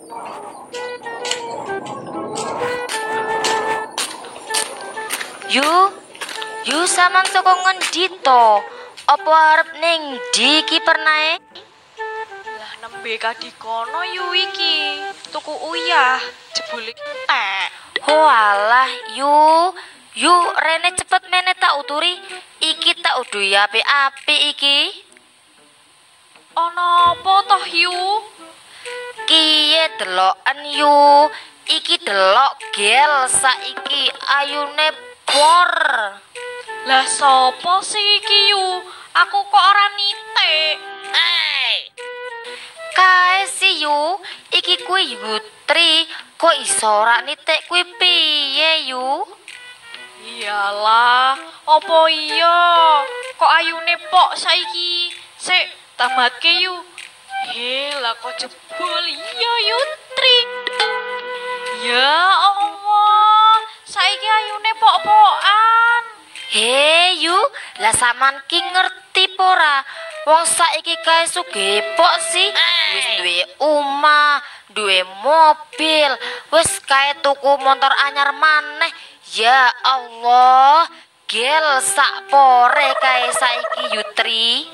Yu, yu samang saka ngendi to? Apa arep ning ndi iki pernae? Lah nembe kadikono yu iki. Tuku uyah, jebule tek. Oh alah, yu. Yu, rene cepet mene tak uturi. Iki tak uduhi api-api iki. Ana apa toh yu? Deloken yu. Iki delok gel saiki ayune por. Lah sapa sih iki yu? Aku kok ora nitik. Hey. Kae si yu, iki kuwi Yutri. Kok iso ora nitik kuwi piye yu? Iyalah, apa iya? Kok ayune pok saiki? Sik, tamatke yu. Lah kok jebol iya Yutri. Ya Allah, saiki ayune pok-pokan. He yu, lah saman ki ngerti pora. Wong saiki kae sugih pok sih. Wis duwe omah, duwe mobil, wis kae tuku motor anyar maneh. Ya Allah, gel sak pore kae saiki Yutri.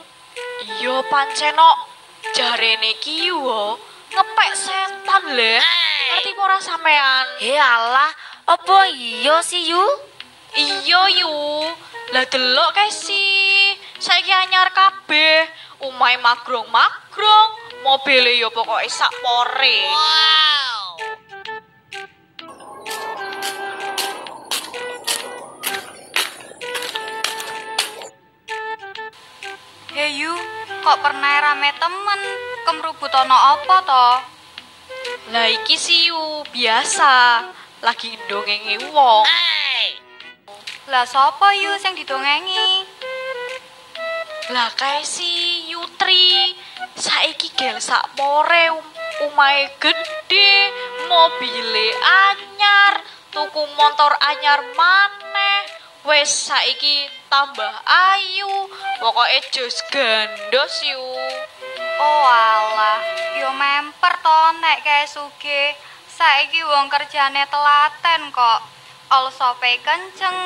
Iya panceno jarene ki yu wo, ngepek setan le. Ngerti apa ora sampean? He alah, apa iya sih yu? Iya yu. Lah delok kae sih. Saiki anyar kabeh. Omahe magrong-magrong, mobile yo pokoke sak pore. Hei Yu, kok pernah rame temen? Kemrubut ono apa to? Lah iki sih yu biasa. Lagi ndongengi wong. Lah sapa Yu sing didongengi? Lah kae si Yutri. Saiki gel sak pore um, gede, mobile anyar, tuku motor anyar maneh. Wes saiki tambah ayu, pokoke jos gandos yu. Oh alah, yo memper to nek kae sugih. Saiki wong kerjane telaten kok. Allsope kenceng,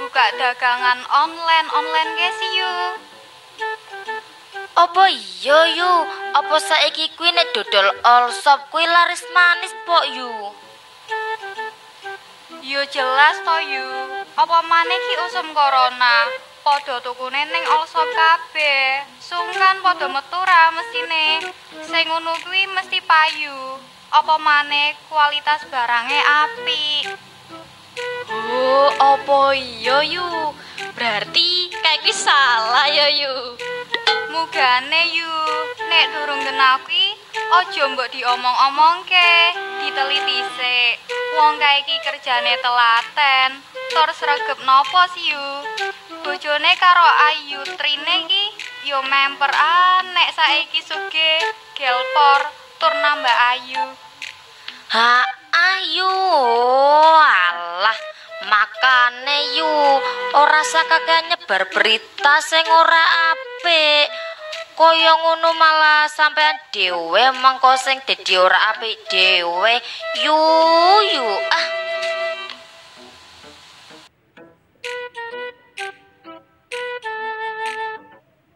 buka dagangan online-online ge sih Yu. Apa iya yu? Apa saiki kuwi nek dodol all shop kuwi laris manis pok yu? Yo jelas to Yu. Apa maneh ki usum corona? Padha tukune ning Allshop kabeh. Sungkan padha metu ra mesine. Sing ngono kuwi mesti payu. Apa maneh kualitas barange apik. Oh, apa iya yu? Berarti kayak salah ya yu. Mugane yu, nek durung kenal kuwi aja mbok diomong-omongke, diteliti sik. Wong kae iki kerjane telaten, tur sregep nopo sih yu? Bojone karo Ayu Trine iki yo memper ah nek saiki sugih gelpor tur nambah ayu. Ha ayu. Alah, makane yu ora sakake nyebar berita sing ora apik. Kaya ngono malah sampean dhewe mengko sing dadi ora apik dhewe. Yu yu ah